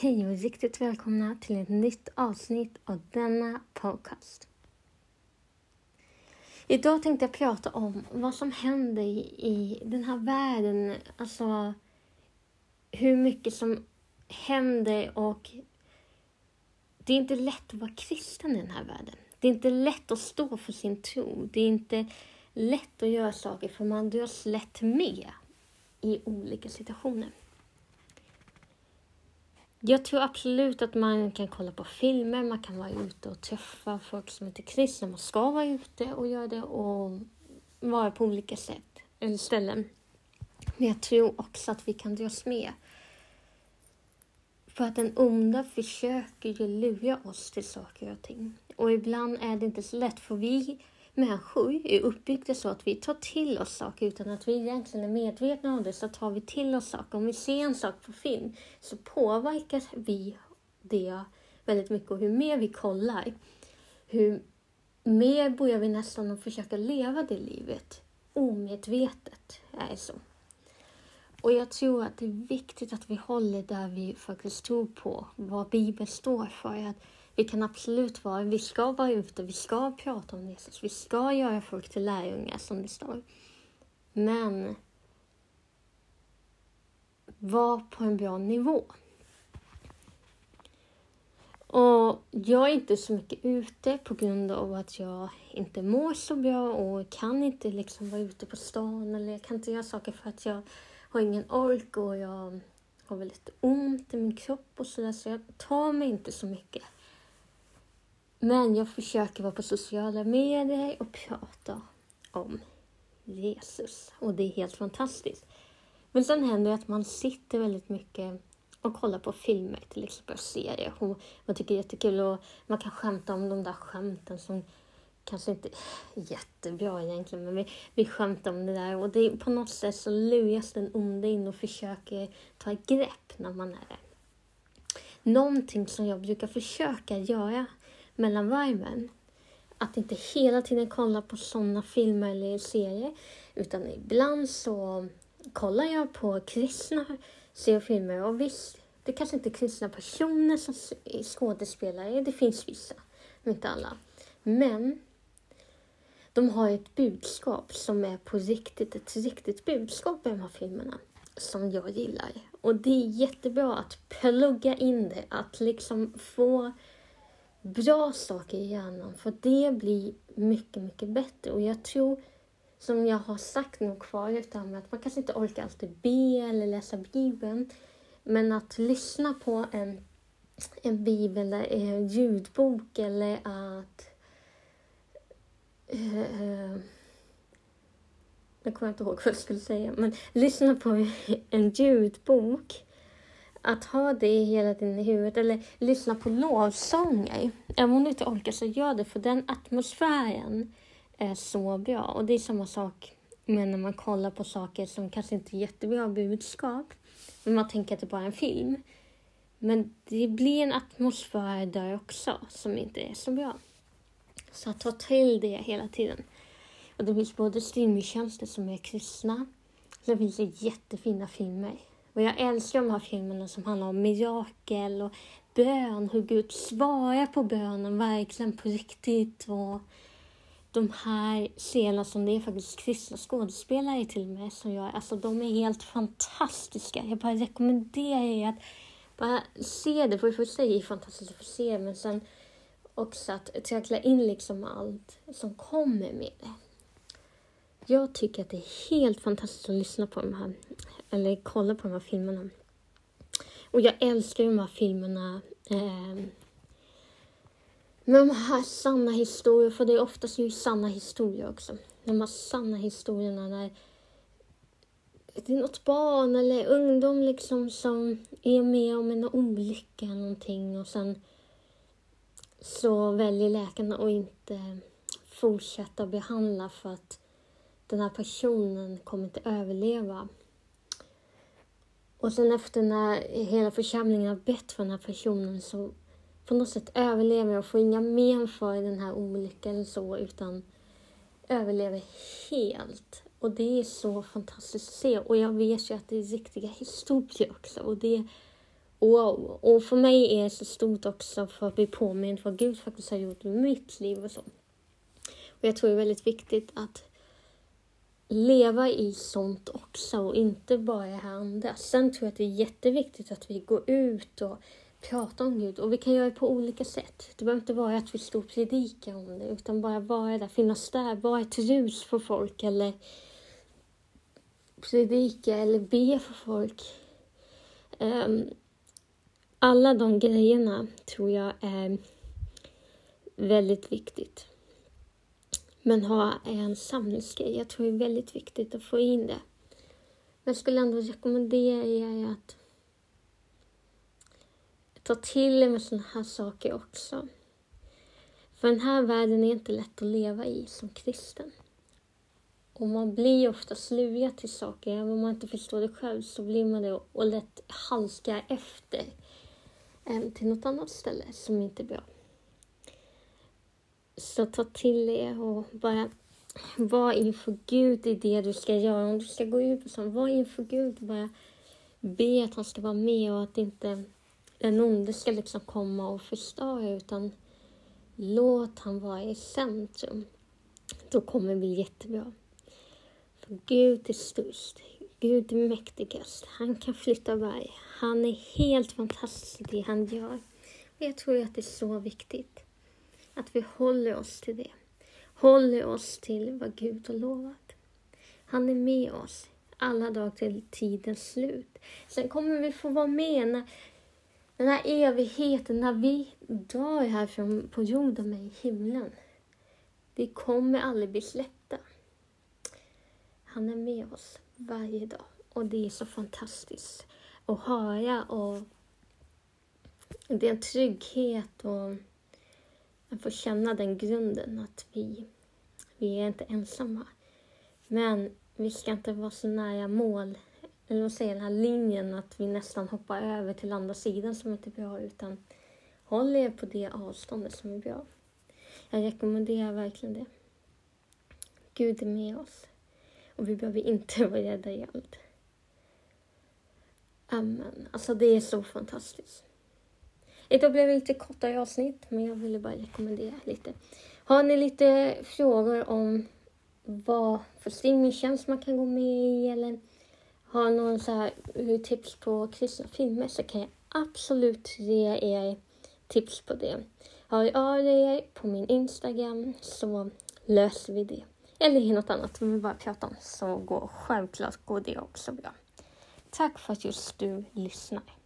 Hej och riktigt välkomna till ett nytt avsnitt av denna podcast. Idag tänkte jag prata om vad som händer i, den här världen. Alltså hur mycket som händer och det är inte lätt att vara kristen i den här världen. Det är inte lätt att stå för sin tro. Det är inte lätt att göra saker för man dras lätt med i olika situationer. Jag tror absolut att man kan kolla på filmer, man kan vara ute och träffa folk som inte är kristna. Man ska vara ute och göra det och vara på olika sätt, eller ställen. Men jag tror också att vi kan dras med. För att den onda försöker ju lura oss till saker och ting. Och ibland är det inte så lätt, för vi människor är uppbyggda så att vi tar till oss saker utan att vi egentligen är medvetna om det. Så tar vi till oss saker. Om vi ser en sak på film så påverkar vi det väldigt mycket. Och hur mer vi kollar, hur mer börjar vi nästan att försöka leva det livet omedvetet. är det så. Och jag tror att det är viktigt att vi håller där vi faktiskt tror på, vad Bibeln står för. Att vi kan absolut vara, vi ska vara ute, vi ska prata om Jesus, vi ska göra folk till lärjungar som det står. Men var på en bra nivå. Och jag är inte så mycket ute på grund av att jag inte mår så bra och kan inte liksom vara ute på stan eller jag kan inte göra saker för att jag har ingen ork och jag har väldigt ont i min kropp och sådär så jag tar mig inte så mycket. Men jag försöker vara på sociala medier och prata om Jesus. Och det är helt fantastiskt. Men sen händer det att man sitter väldigt mycket och kollar på filmer, till exempel serier. Och man tycker det är jättekul och man kan skämta om de där skämten som kanske inte är jättebra egentligen, men vi, vi skämtar om det där. Och det är, på något sätt så luras den onde in och försöker ta ett grepp när man är där. Någonting som jag brukar försöka göra mellan varven. Att inte hela tiden kolla på sådana filmer eller serier. Utan ibland så kollar jag på kristna seriefilmer. Och visst, det kanske inte är kristna personer som skådespelare. Det finns vissa, men inte alla. Men de har ett budskap som är på riktigt, ett riktigt budskap i de här filmerna som jag gillar. Och det är jättebra att plugga in det, att liksom få bra saker i hjärnan för det blir mycket, mycket bättre. Och jag tror, som jag har sagt nog förut, att man kanske inte orkar alltid be eller läsa Bibeln, men att lyssna på en, en bibel, en eh, ljudbok eller att uh, jag kommer inte ihåg vad jag skulle säga, men lyssna på en ljudbok att ha det hela tiden i huvudet eller lyssna på lovsånger. Även om du inte orkar så gör det för den atmosfären är så bra. Och det är samma sak med när man kollar på saker som kanske inte är jättebra budskap. Men man tänker att det bara är en film. Men det blir en atmosfär där också som inte är så bra. Så ta till det hela tiden. Och det finns både streamingtjänster som är kristna. Sen finns det jättefina filmer och jag älskar de här filmerna som handlar om mirakel och bön, hur Gud svarar på bönen verkligen på riktigt. Och de här scenerna som det är faktiskt kristna skådespelare till och med som gör, alltså de är helt fantastiska. Jag bara rekommenderar er att bara se det, för det första är det fantastiskt att få se men sen också att trackla in liksom allt som kommer med det. Jag tycker att det är helt fantastiskt att lyssna på de här eller kolla på de här filmerna. Och jag älskar de här filmerna eh, med de här sanna historierna, för det är oftast ju sanna historier också. De här sanna historierna när det är något barn eller ungdom liksom som är med om en olycka eller någonting och sen så väljer läkarna att inte fortsätta behandla för att den här personen kommer inte överleva. Och sen efter när hela församlingen har bett för den här personen så på något sätt överlever och får inga men för den här olyckan eller så utan överlever helt. Och det är så fantastiskt att se och jag vet ju att det är riktiga historier också och det är wow. Och för mig är det så stort också för att bli påmind vad Gud faktiskt har gjort i mitt liv och så. Och jag tror det är väldigt viktigt att leva i sånt också och inte bara i det här andra. Sen tror jag att det är jätteviktigt att vi går ut och pratar om Gud och vi kan göra det på olika sätt. Det behöver inte vara att vi står och predikar om det utan bara vara där, finnas där, vara ett ljus för folk eller predika eller be för folk. Um, alla de grejerna tror jag är väldigt viktigt. Men ha en samlingsgrej, jag tror det är väldigt viktigt att få in det. Men jag skulle ändå rekommendera er att ta till er med sådana här saker också. För den här världen är inte lätt att leva i som kristen. Och man blir ofta slugad till saker, även om man inte förstår det själv så blir man det och lätt halkar efter eh, till något annat ställe som inte är bra. Så ta till er och bara var inför Gud i det du ska göra. Om du ska gå ut och så, var inför Gud och bara be att han ska vara med och att inte den onde ska liksom komma och förstöra utan låt han vara i centrum. Då kommer det bli jättebra. För Gud är störst. Gud är mäktigast. Han kan flytta berg. Han är helt fantastisk i det han gör. Och jag tror att det är så viktigt att vi håller oss till det. Håller oss till vad Gud har lovat. Han är med oss alla dagar till tidens slut. Sen kommer vi få vara med när den här evigheten, när vi dör härifrån på jorden med i himlen. Vi kommer aldrig bli släppta. Han är med oss varje dag och det är så fantastiskt att höra och det är en trygghet och att få känna den grunden att vi, vi är inte ensamma. Men vi ska inte vara så nära mål, eller vad säger den här linjen att vi nästan hoppar över till andra sidan som inte är bra, utan håll er på det avståndet som är bra. Jag rekommenderar verkligen det. Gud är med oss och vi behöver inte vara rädda i allt. Amen. Alltså det är så fantastiskt. Idag blev det lite kortare avsnitt, men jag ville bara rekommendera lite. Har ni lite frågor om vad för streamingtjänst man kan gå med i eller har någon så här tips på kristna filmer så kan jag absolut ge er tips på det. Hör av er på min Instagram så löser vi det. Eller i något annat vi bara prata om så går självklart går det också bra. Tack för att just du lyssnar.